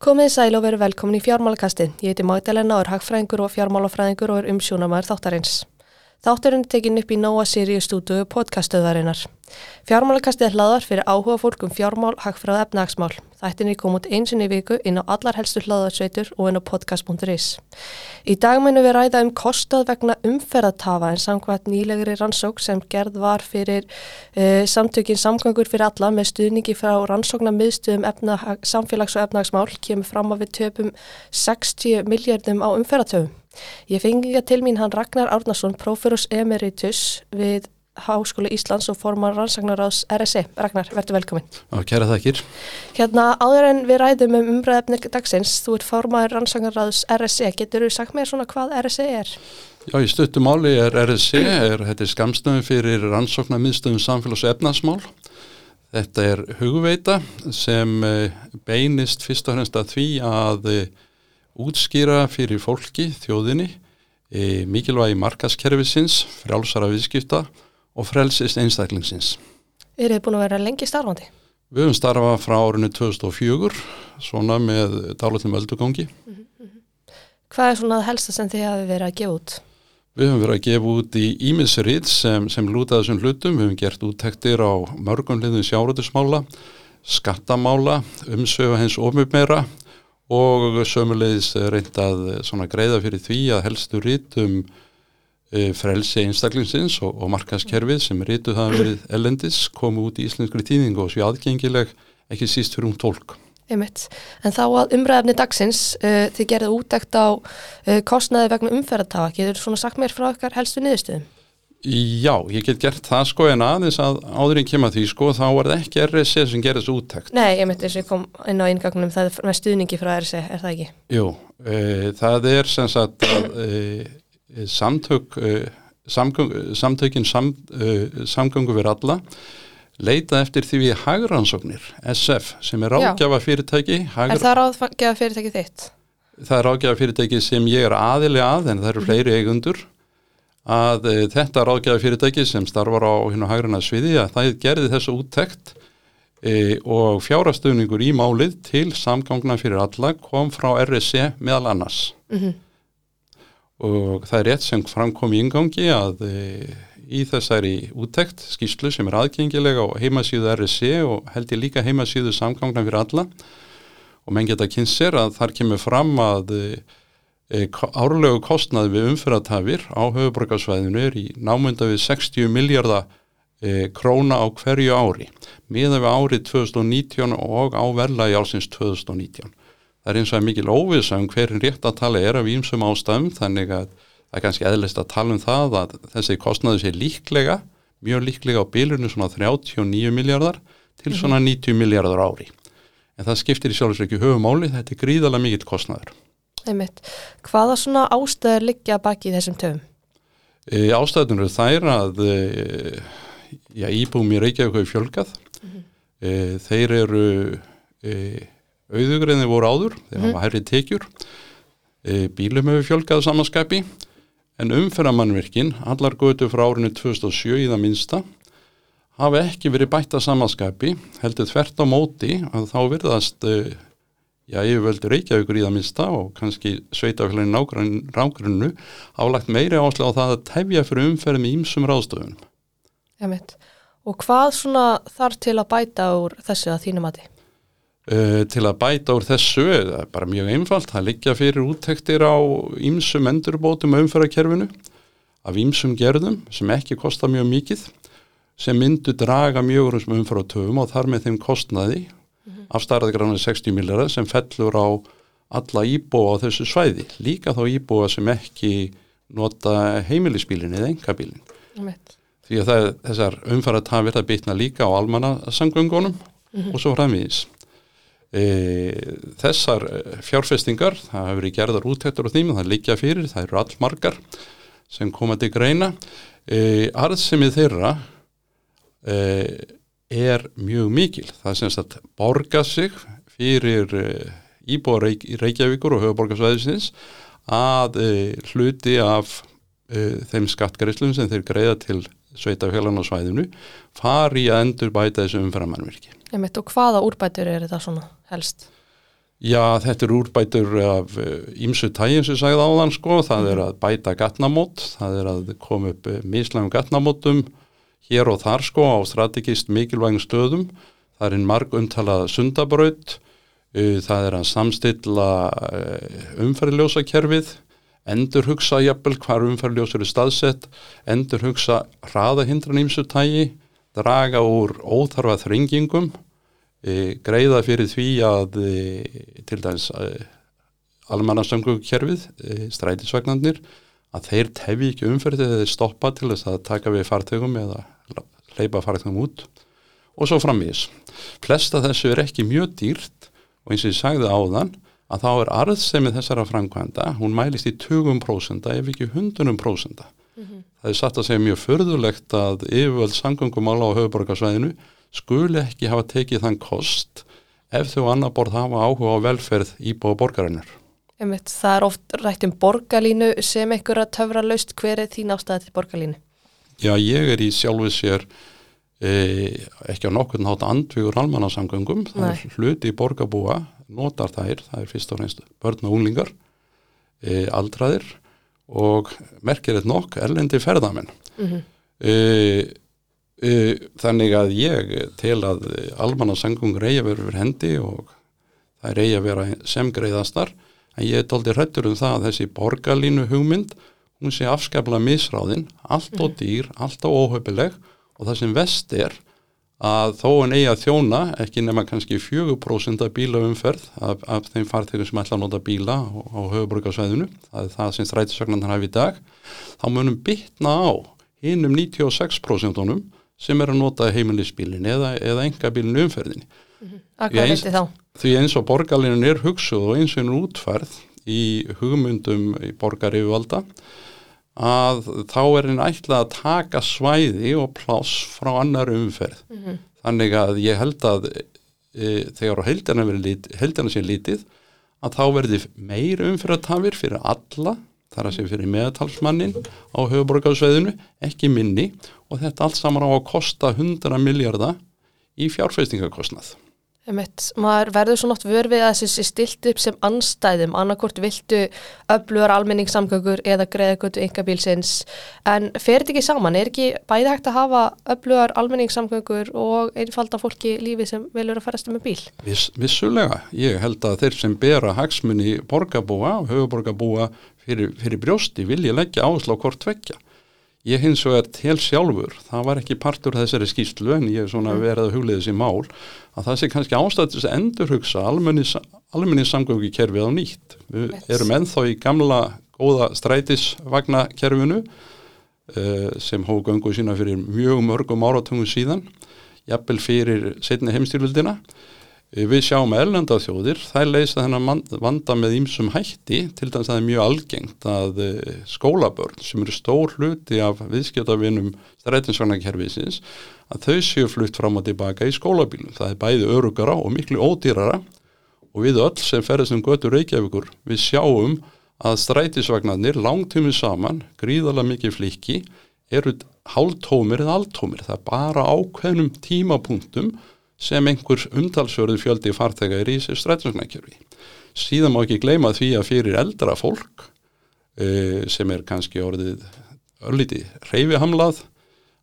Komið sæl og veru velkomin í fjármálakastið. Ég heiti Magdalena og er hagfræðingur og fjármálafræðingur og er umsjónamæður þáttarins. Þátturinn er tekin upp í Nóa Sirius stúdu podcastöðarinnar. Fjármálakastið er hlaðar fyrir áhuga fólk um fjármál, hagfræð og efnagsmál. Þættin er komið einsinni viku inn á allar helstu hlaðarsveitur og inn á podcast.is. Í dag mennum við ræða um kostað vegna umferðatafa en samkvæmt nýlegri rannsók sem gerð var fyrir uh, samtökin samgangur fyrir alla með stuðningi frá rannsóknar miðstuðum samfélags- og efnagsmál kemur fram að við töpum 60 miljardum á umferðatöfum. Ég fengi ekki til mín hann Ragnar Árnarsson, profurus emeritus við Háskóli Íslands og formar rannsagnaráðs RSE. Ragnar, verður velkomin. Já, kæra þakkir. Hérna, áður en við ræðum um umræðefni dagsins, þú ert formar rannsagnaráðs RSE. Getur þú sagt mér svona hvað RSE er? Já, í stuttumáli er RSE, er, þetta er skamstöðum fyrir rannsóknar miðstöðum samfélags- og efnarsmál. Þetta er hugveita sem eh, beinist fyrst og fremst að því að eh, útskýra fyrir fólki, þjóðinni, e, mikilvægi markaskerfisins, frjálsara viðskipta og frelsist einstaklingsins. Er þið búin að vera lengi starfandi? Við höfum starfað frá árinu 2004, svona með dálutum öldugangi. Mm -hmm. Hvað er svona helsta sem þið hafi verið að gefa út? Við höfum verið að gefa út í ímisrið sem, sem lútaði þessum hlutum. Við höfum gert úttektir á mörgum hliðum sjárutismála, skattamála, umsöfu hens ofmjöfmeira og sömulegis reyndað eh, greiða fyrir því að helstu rítum e, frelsi einstaklingsins og, og markaskerfið sem rítu það verið ellendis komu út í íslenskri tíðingu og svo aðgengileg ekki síst fyrir um tólk. Einmitt. En þá að umræðafni dagsins uh, þið gerðu útækt á uh, kostnaði vegna umferðartafa, getur þú svona sagt mér frá okkar helstu niðurstöðum? Já, ég get gert það sko en aðeins að áðurinn kemur því sko þá var það ekki RSC sem gerði þessu úttækt. Nei, ég myndi þess að ég kom inn á eingangunum það er stuðningi frá RSC, er það ekki? Jú, e, það er sem sagt að e, samtök, e, samgöng, samtökin sam, e, samgöngu fyrir alla leita eftir því við hagransóknir, SF, sem er ráðgjafa fyrirtæki. Hagra... Er það ráðgjafa fyrirtæki þitt? Það er ráðgjafa fyrirtæki sem ég er aðili að en það eru fleiri eigundur að e, þetta ráðgjafi fyrirtæki sem starfar á hinn og hægrana sviði að það gerði þessu úttekt e, og fjárastöfningur í málið til samgangna fyrir alla kom frá RSC meðal annars mm -hmm. og það er rétt sem framkom í ingangi að e, í þessari úttekt skýslu sem er aðgengilega á heimasíðu RSC og held ég líka heimasíðu samgangna fyrir alla og menn geta kynst sér að þar kemur fram að E, árlegu kostnaði við umfyrratafir á höfuborgarsvæðinu er í námynda við 60 miljardar e, króna á hverju ári miða við árið 2019 og á verðlagi ásins 2019. Það er eins og mikil óvisa um hverjum rétt að tala er af ímsum ástæðum þannig að það er kannski eðlist að tala um það að þessi kostnaði sé líklega, mjög líklega á bílunum svona 39 miljardar til svona 90 miljardar ári. En það skiptir í sjálfsveiki höfumáli, þetta er gríðalega mikill kostnaður. Einmitt. Hvaða svona ástæður liggja baki þessum töfum? E, ástæðunum eru þær að e, já, íbúum í Reykjavík hefur fjölgað. Mm -hmm. e, þeir eru e, auðugreðinni voru áður, þeir mm -hmm. hafa hærri tekjur. E, bílum hefur fjölgað samanskapi en umferðamannverkin, allar götu frá árinu 2007 í það minsta, hafa ekki verið bætt að samanskapi, heldur þvert á móti að þá verðast e, já, yfirvöldur Reykjavíkur í það minsta og kannski sveitafélagin rágrunnu álagt meiri áslega á það að tefja fyrir umferð með ímsum ráðstöfunum. Já, mitt. Og hvað svona þarf til að bæta úr þessu að þínum aði? Uh, til að bæta úr þessu, það er bara mjög einfalt, það liggja fyrir úttektir á ímsum endurbótum umferðarkerfinu af ímsum gerðum sem ekki kostar mjög mikið sem myndu draga mjög um umferðartöfum og þar með þeim kostnaði af starðagránu 60 millara sem fellur á alla íbúa á þessu svæði, líka þá íbúa sem ekki nota heimilisbílinn eða engabílinn. Því að það, þessar umfæra tafir það bitna líka á almanna sangöngunum mm -hmm. og svo framvís. E, þessar fjárfestingar, það hefur verið gerðar útættur á þým, það líkja fyrir, það eru allmargar sem koma til greina. E, arðsemið þeirra e, er mjög mikil. Það semst að borga sig fyrir uh, íbúar Reykj Reykjavíkur og höfuborgarsvæðisins að uh, hluti af uh, þeim skattgreislum sem þeir greiða til sveitafélagan á svæðinu fari að endur bæta þessu umframannverki. Og hvaða úrbætur er þetta svona helst? Já, þetta er úrbætur af ímsu tægin sem sagði áðan sko, það er að bæta gatnamót, það er að koma upp mislægum gatnamótum hér og þar sko á strategist mikilvægum stöðum, það er einn marg umtalað sundabraut, það er að samstilla umferðljósakerfið, endur hugsa jafnvel hvar umferðljós eru staðsett, endur hugsa hraðahindran ímsu tægi, draga úr óþarfa þringingum, greiða fyrir því að til dæmis almannastöngugkerfið, e, strætisvagnarnir, að þeir tefi ekki umferðið eða þeir stoppa til þess að taka við fartegum eða leipa fartegum út og svo framvís. Flesta þessu er ekki mjög dýrt og eins og ég sagði áðan að þá er arðsemið þessara framkvæmda, hún mælist í 20% ef ekki 100%. Mm -hmm. Það er satt að segja mjög förðulegt að yfirvöld sangöngumála á höfuborgarsvæðinu skuli ekki hafa tekið þann kost ef þau annar borð hafa áhuga á velferð íbúa borgarinnar. Einmitt, það er oft rætt um borgarlínu sem einhver að töfra laust hver er þín ástæði til borgarlínu? Já, ég er í sjálfu sér e, ekki á nokkurn hát andvigur almannasangöngum, það Nei. er hluti í borgarbúa, notar þær, það er fyrst og reynst börn og unglingar, e, aldraðir og merkir þetta nokk erlendi ferðamenn. Mm -hmm. e, þannig að ég tel að almannasangöng reyja verið fyrir hendi og það reyja vera sem greiðastar en ég er tóldi hrettur um það að þessi borgarlínu hugmynd hún sé afskaplega misráðinn, allt og dýr, allt og óhaupileg og það sem vest er að þó en eigi að þjóna ekki nema kannski 4% af bílaumferð af, af þeim farþegum sem ætla að nota bíla á, á höfuborgarsvæðinu, það er það sem strætisögnan hafi í dag, þá munum bytna á hinnum 96% sem er að nota heimilisbílin eða, eða engabílinu umferðinni. -hmm. Akkur veitir þá? Því eins og borgarlinun er hugsuð og eins og einu útfærð í hugmyndum í borgarífuvalda að þá er einn ætlað að taka svæði og pláss frá annar umferð. Mm -hmm. Þannig að ég held að e, þegar á heldina sé lítið að þá verði meir umferðatafir fyrir alla þar að sé fyrir meðtalsmannin á höfuborgarsveðinu, ekki minni og þetta allt saman á að kosta 100 miljardar í fjárfæstingakostnað. Maður verður svo nátt vörfið að þessi stilt upp sem anstæðum, annarkort viltu öflugar almenningssamgöngur eða greiðagötu yngabílsins, en fer þetta ekki saman? Er ekki bæði hægt að hafa öflugar almenningssamgöngur og einfalda fólki lífi sem velur að ferast um með bíl? Viss, vissulega, ég held að þeir sem bera hagsmunni borgarbúa, höfuborgarbúa fyrir, fyrir brjósti vilja leggja áherslu á hvort tvekja. Ég hins vegar til sjálfur, það var ekki partur þessari skýrslu en ég er svona mm. verið að huglega þessi mál að það sé kannski ástæðis að endurhugsa almenni samgöngu kerfið á nýtt. Við Let's. erum ennþá í gamla góða strætisvagnakerfinu uh, sem hóðu göngu sína fyrir mjög mörgum áratungum síðan, jafnvel fyrir setni heimstýrvildina Eh, við sjáum erlenda þjóðir, þær leysa þennan vanda með ímsum hætti, til dæmis að það er mjög algengt að eh, skólabörn sem eru stór hluti af viðskjötavinum strætinsvagnakerfisins, að þau séu flutt fram og tilbaka í skólabílum. Það er bæði örugara og miklu ódýrara og við öll sem ferðast um götu Reykjavíkur, við sjáum að strætisvagnarnir langtímið saman, gríðarlega mikið flikki, eru hálftómir eða alltómir. Það er bara ákveðnum tímapunktum sem einhver umtalsverðu fjöldi fartega er í sér strætisvagnarkjörfi. Síðan má ekki gleyma því að fyrir eldra fólk uh, sem er kannski orðið örlíti reyfihamlað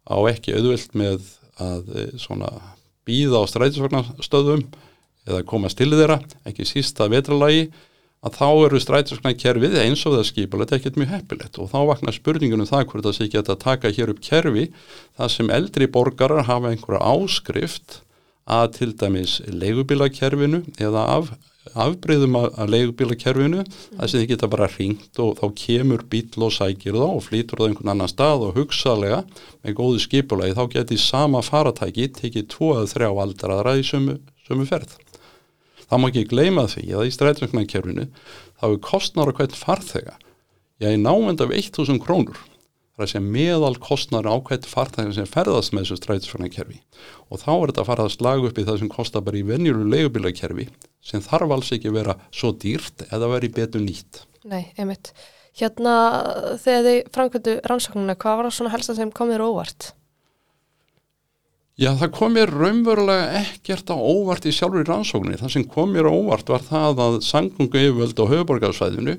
á ekki auðvilt með að svona býða á strætisvagnarstöðum eða komast til þeirra, ekki sísta vetralagi, að þá eru strætisvagnarkerfið eins og það skipulegt ekkert mjög heppilegt og þá vaknar spurningunum það hvort það sé ekki að taka hér upp kerfi það sem eldri borgarar hafa einhverja áskrift að til dæmis leigubílakerfinu eða af, afbreyðum að leigubílakerfinu mm. þess að þið geta bara ringt og þá kemur bíl og sækir þá og flýtur það einhvern annan stað og hugsalega með góðu skipulagi þá geti sama faratæki tekið tvo eða þrjá aldraðra í sömu, sömu ferð. Það má ekki gleyma því að í stræðrögnarkerfinu þá er kostnára hvert farþega já í námend af 1000 krónur það er að segja meðal kostnar ákveðt fartæðin sem ferðast með þessu strætisvagnakerfi og þá er þetta að fara að slaga upp í það sem kostar bara í venjulu leigubilakerfi sem þarf alls ekki að vera svo dýrt eða veri betur nýtt. Nei, einmitt. Hérna þegar þið framkvöndu rannsóknuna, hvað var það svona helst að sem komir óvart? Já, það kom mér raunverulega ekkert á óvart í sjálfur í rannsóknir. Það sem kom mér á óvart var það að sangungu yfirvöld á höfuborgarsvæðinu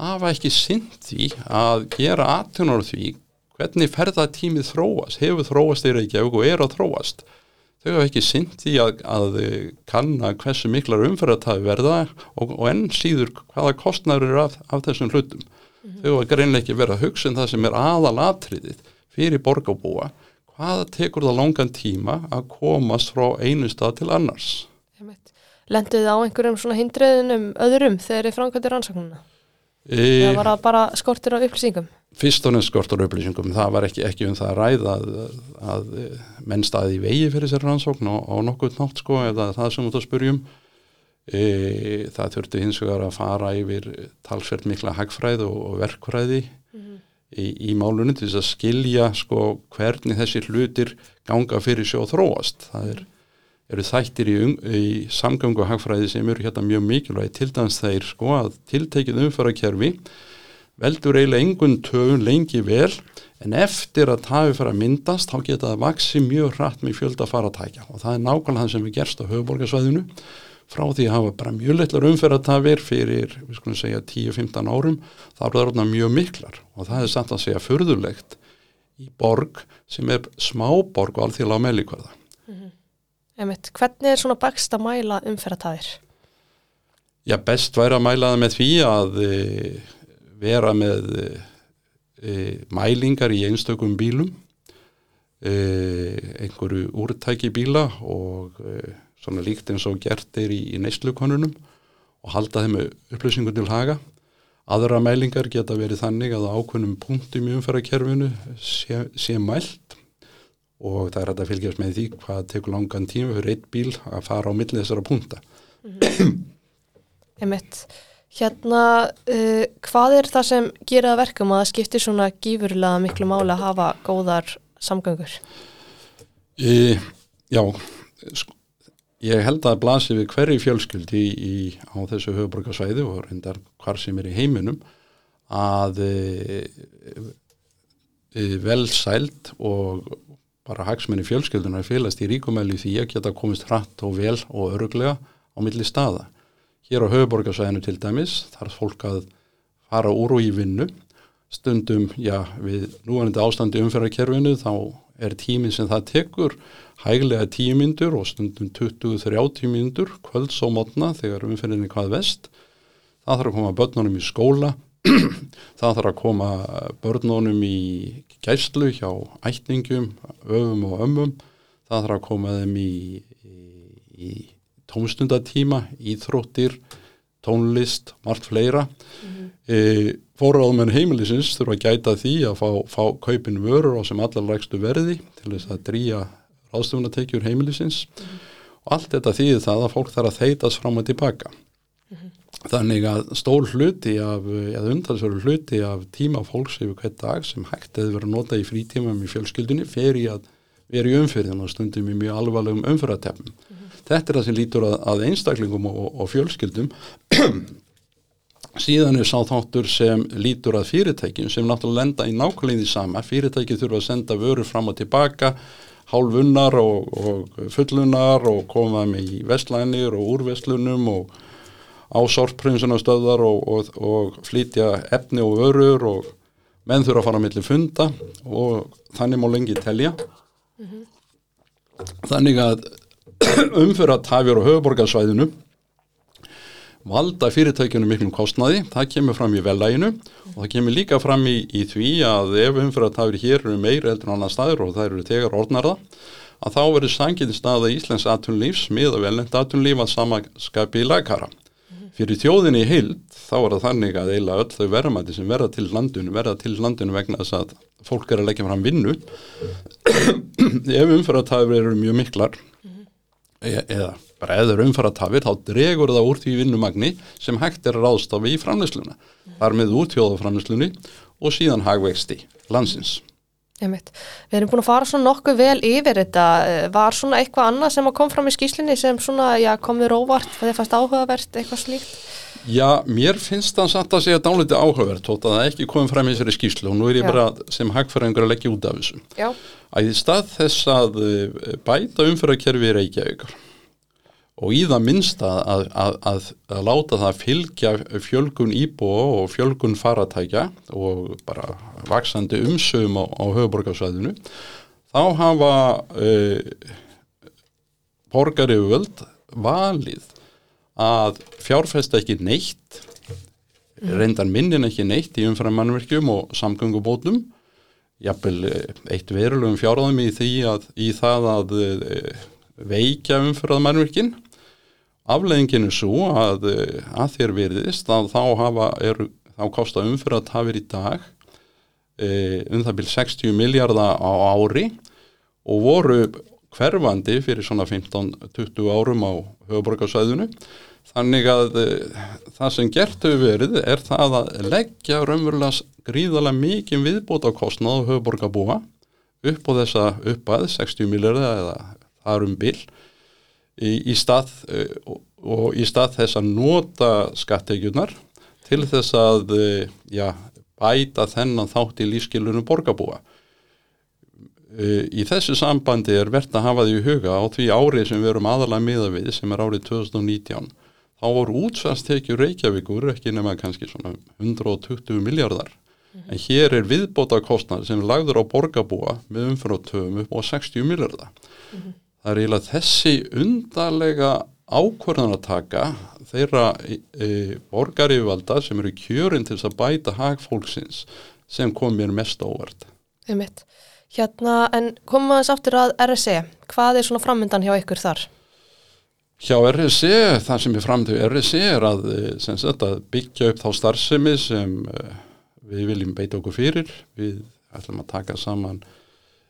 hafa ekki synd því að gera aðtunar því hvernig ferðatímið þróast, hefur þróast í Reykjavík og er að þróast. Þau hafa ekki synd því að, að kanna hversu miklar umferðartafi verða og, og enn síður hvaða kostnæður eru af, af þessum hlutum. Mm -hmm. Þau hafa greinlega ekki verið að hugsa um það sem er aðalatriðið fyrir borgarbúa hvað tekur það langan tíma að komast frá einu stað til annars? Lenduð á einhverjum svona hindriðinum öðrum þegar þið framkvæmdur rannsóknuna? E... Það var bara skortur á upplýsingum? Fyrst og nefnst skortur á upplýsingum, það var ekki, ekki um það að ræða að, að menn staði í vegi fyrir sér rannsókn og, og nokkuð nátt sko eða það sem þú spurjum. E, það þurfti hins vegar að fara yfir talsvert mikla hagfræð og, og verkfræði í, í málunum til þess að skilja sko hvernig þessi hlutir ganga fyrir sjó þróast. Það er, eru þættir í, um, í samgöngu og hagfræði sem eru hérna mjög mikilvægi til dæmis þeir sko að tiltekið umfærakerfi veldur eiginlega engun töfun lengi vel en eftir að tafi fara að myndast þá geta það vaksi mjög hratt með fjölda faratækja og það er nákvæmlega það sem við gerst á höfuborgarsvæðinu frá því að hafa bara mjög litlar umferðartafir fyrir, við skulum segja, 10-15 árum, það er orðna mjög miklar og það er samt að segja förðulegt í borg sem er smáborg og alþjóðlega meðlíkvarða. Mm -hmm. Emitt, hvernig er svona bakst að mæla umferðartafir? Já, best væri að mæla það með því að e, vera með e, mælingar í einstökum bílum, e, einhverju úrtæki bíla og e, svona líkt eins og gert er í, í neyslukonunum og halda þeim upplýsingu til haga. Aðra mælingar geta verið þannig að ákveðnum punktum í umferðarkerfinu sé, sé mælt og það er að fylgjast með því hvað tekur langan tíma fyrir eitt bíl að fara á millið þessara punkta. -hmm. Emitt, hérna uh, hvað er það sem geraða verkum að það skiptir svona gífurlega miklu máli að hafa góðar samgöngur? E, já, sko Ég held að blasi við hverju fjölskyldi í, á þessu höfuborgarsvæði og reyndar hvar sem er í heiminum að e, e, velsælt og bara hagsmenni fjölskyldunar félast í ríkumæli því að geta komist hratt og vel og öruglega á milli staða. Hér á höfuborgarsvæðinu til dæmis þarf fólk að fara úr og í vinnu stundum, já, við núanandi ástandi umferðarkerfinu þá er tíminn sem það tekur hæglega tíu myndur og stundum 20-30 myndur kvölds og mótna þegar umferðinni hvað vest það þarf að koma börnunum í skóla. Það þarf að koma börnunum í gæslu hjá ætningum, öfum og ömmum. Það þarf að koma þeim í, í, í tómstundatíma, íþróttir tónlist, margt fleira mm -hmm. e, fóráðmenn heimilisins þurfa að gæta því að fá, fá kaupin vörur á sem allar lægstu verði til þess að drýja ráðstöfunatekjur heimilisins mm -hmm. og allt þetta þýðir það að fólk þarf að þeitast fram og tilbaka. Mm -hmm. Þannig að stór hluti af, eða undansveru hluti af tíma fólks yfir hvert dag sem hægt hefur verið að nota í frítímum í fjölskyldunni fer í að vera í umfyrðin og stundum í mjög alvarlegum umfyrðatefnum. Mm -hmm. Þetta er það sem lítur að, að einstaklingum og, og fjölskyldum síðan er sá þáttur sem lítur að fyrirtækjum sem náttúrulega lenda í nákvæmlega því sama fyrirtæki þurfa að senda vörur fram og tilbaka hálfunnar og, og fullunar og koma með í vestlænir og úrvestlunum og á sortprinsunastöðar og, og, og flytja efni og vörur og menn þurfa að fara mellir funda og þannig má lengi telja mm -hmm. þannig að umfyrra tafjur á höfuborgarsvæðinu valda fyrirtækjunum miklum kostnaði, það kemur fram í velæginu og það kemur líka fram í, í því að ef umfyrirtafir hér eru meir eldur en annar staður og það eru tegar orðnarða að þá verður sangiði staða Íslands atunlífs með að velnend atunlíf að samaskapi lagkara. Fyrir tjóðinni í heild þá er það þannig að eila öll þau verðamæti sem verða til landinu, verða til landinu vegna þess að fólk er að leggja fram vinnu. ef umfyrirtafir eru mjög miklar e eða bara eða umfaratafir þá dregur það úr því vinnumagni sem hægt er ráðstafi í framleysluna. Þar með útjóða framleyslunni og síðan hagvexti landsins. Einmitt. Við erum búin að fara svona nokkuð vel yfir þetta. Eh, Var svona eitthvað annað sem kom fram í skýslinni sem svona, já, kom þér óvart, þegar fannst áhugavert, eitthvað slíkt? Já, mér finnst það samt að segja dálítið áhugavert þótt að það ekki komið fram í þessari skýslu og nú er ég Já. bara sem hagfæringur að leggja út af þessu. Já. Í stað þess að eh, bæta umfyrirkerfi í Reykjavíkar og í það minnsta að, að, að, að láta það fylgja fjölgun íbúa og fjölgun faratækja og bara vaksandi umsögum á, á höfuborgarsvæðinu þá hafa uh, borgariföld valið að fjárfesta ekki neitt reyndar minnin ekki neitt í umframannverkjum og samgöngubótum. Jafnvel eh, eitt verulegum fjárðum í því að í það að eh, veikja umframannverkin afleðingin er svo að, eh, að þér virðist að þá hafa er, þá kosta umfyrrat hafir í dag e, um það byrj 60 miljardar á ári og voru hverfandi fyrir svona 15-20 árum á höfuborgarsvæðinu þannig að e, það sem gert hefur verið er það að leggja raunverulega gríðalega mikið viðbóta kostnað á höfuborgarbúa upp á þessa uppað 60 miljardar eða þar um bil í, í stað e, og, í stað þess að nota skattekjunar til þess að e, já, bæta þennan þátt í lífskilunum borgarbúa. E, Í þessu sambandi er verðt að hafa því í huga á því árið sem við erum aðalega miða við sem er árið 2019 þá voru útsvarstekjur Reykjavíkur ekki nema kannski svona 120 miljardar en hér er viðbóta kostnar sem er lagður á borgarbúa með umfyrirtöfum upp á 60 miljardar. Það er eiginlega þessi undarlega ákvörðanataka þeirra e, e, borgarívalda sem eru kjörin til að bæta hagfólksins sem kom mér mest ávart. Einmitt. Hérna, en komum aðeins aftur að RSE. Hvað er svona framöndan hjá ykkur þar? Hjá RSE, það sem er framtöðu RSE er að, sem sagt, að byggja upp þá starfsemi sem uh, við viljum beita okkur fyrir. Við ætlum að taka saman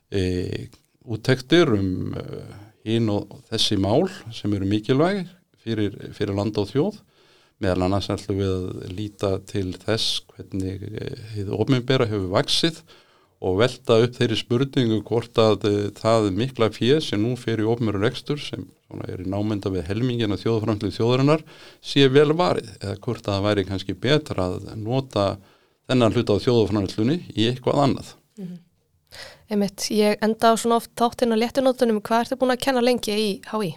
e, úttektir um uh, hinn og þessi mál sem eru mikilvæg fyrir, fyrir land og þjóð. Meðal annars ætlum við að líta til þess hvernig þið ofnbæra hefur vaksið og velta upp þeirri spurningu hvort að uh, það mikla fjö sem nú fyrir ofnbæra rekstur sem er í námynda við helmingina þjóðframlið þjóðarinnar sé vel varið eða hvort að það væri kannski betra að nota þennan hluta á þjóðframlunni í eitthvað annað. Einmitt, ég enda á svona oft þáttinn á léttunóttunum. Hvað ertu búin að kenna lengi í HÍ?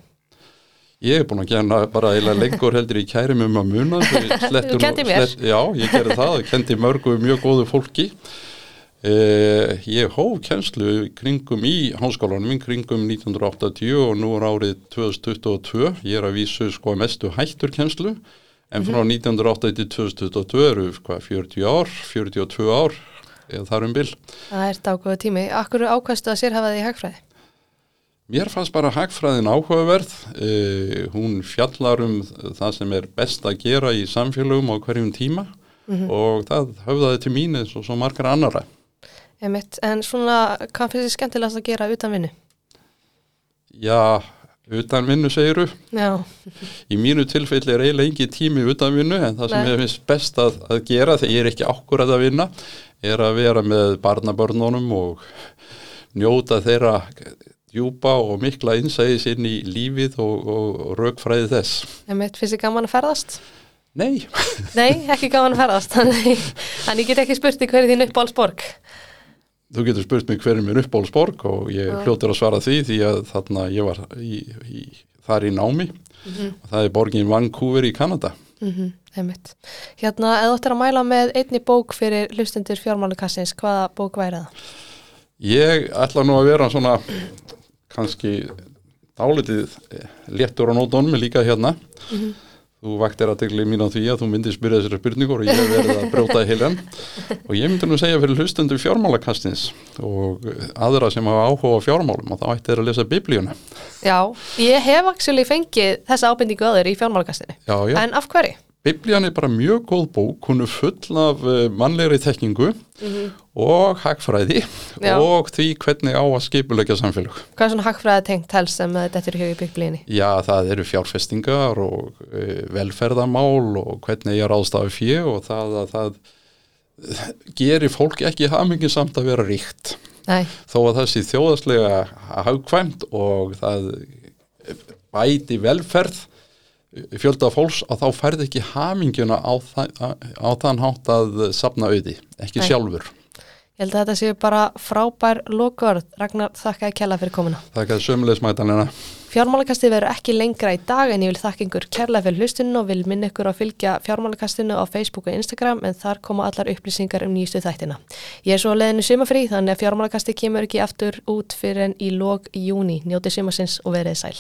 Ég hef búin að kenna bara eiginlega lengur heldur í kærim um að muna. Þú kenndi mér. Já, ég gerði það, kendi mörgu mjög góðu fólki. Eh, ég hóf kennslu kringum í háskólanum, kringum 1980 og nú er árið 2022. Ég er að vísu sko mestu hættur kennslu, en frá 1980 til 2022 eru hvað, 40 ár, 42 ár, eða þar um bil. Það er dágóða tími. Akkur ákvæmstu að sér hafa þið í hagfræði? Mér fannst bara hagfræðin áhugaverð, uh, hún fjallar um það sem er best að gera í samfélögum á hverjum tíma og það höfðaði til mín eins og svo margar annara. Einmitt, en svona, hvað finnst þið skemmtilegast að gera utan vinnu? Já, utan vinnu segiru, Já, í mínu tilfelli er eiginlega engi tími utan vinnu en það sem Nei. ég finnst best að, að gera þegar ég er ekki ákvörð að vinna er að vera með barnabörnunum og njóta þeirra djúpa og mikla innsæðis inn í lífið og, og, og raukfræði þess. einmitt, finnst þið gaman að ferðast? Nei, Nei, ekki gaman að ferðast, þannig þannig ég get ekki spurt í hverju þín uppáhaldsborg. Þú getur spurt mig hverjum er uppbólsborg og ég Já. hljótur að svara því því að þarna ég var í, í, þar í námi og það er borgin Vancouver í Kanada. Mm einmitt. Hérna, eða þú ættir að mæla með einni bók fyrir hlustendur fjármálukassins, hvaða bók væri það? Ég ætla nú að vera svona kannski dálitið léttur á nótunum líka hérna. Þú vaktir aðtegli mín á því að þú myndir spyrja þessari spurningur og ég hef verið að brjóta í heilan og ég myndi nú segja fyrir hlustundu fjármálakastins og aðra sem hafa áhuga á fjármálum og þá ætti þeir að lesa biblíuna. Já, ég hef actually fengið þessa ábendingu öður í já. En af hverju? Biblían er bara mjög góð bók, hún er full af uh, mannlegri tekningu og hagfræði Já. og því hvernig á að skipulegja samfélag. Hvað er svona hagfræði tengt helst sem þetta er hjá í bygglíðinni? Já, það eru fjárfestingar og uh, velferðamál og hvernig ég ráðstafi fjö og það að það eh, gerir fólk ekki hamingin samt að vera ríkt Nei, þó að það sé þjóðaslega hagkvæmt og það bæti velferð fjölda fólks og þá færði ekki hamingjuna á, á þann hátt að sapna auði, ekki Nei. sjálfur ég held að þetta séu bara frábær lokaord. Ragnar, þakka að kella fyrir komuna. Er sömulegis mætanina Fjármálakastið verður ekki lengra í dag en ég vil þakka yngur kærlega fyrir hlustunum og vil minna ykkur að fylgja fjármálakastinu á Facebook og Instagram en þar koma allar upplýsingar um nýjustu þættina. Ég er svo að leiðinu sumafrí þannig að fjármálakastið kemur ekki aftur út fyrir en í log júni. Njótið sumasins og verið sæl.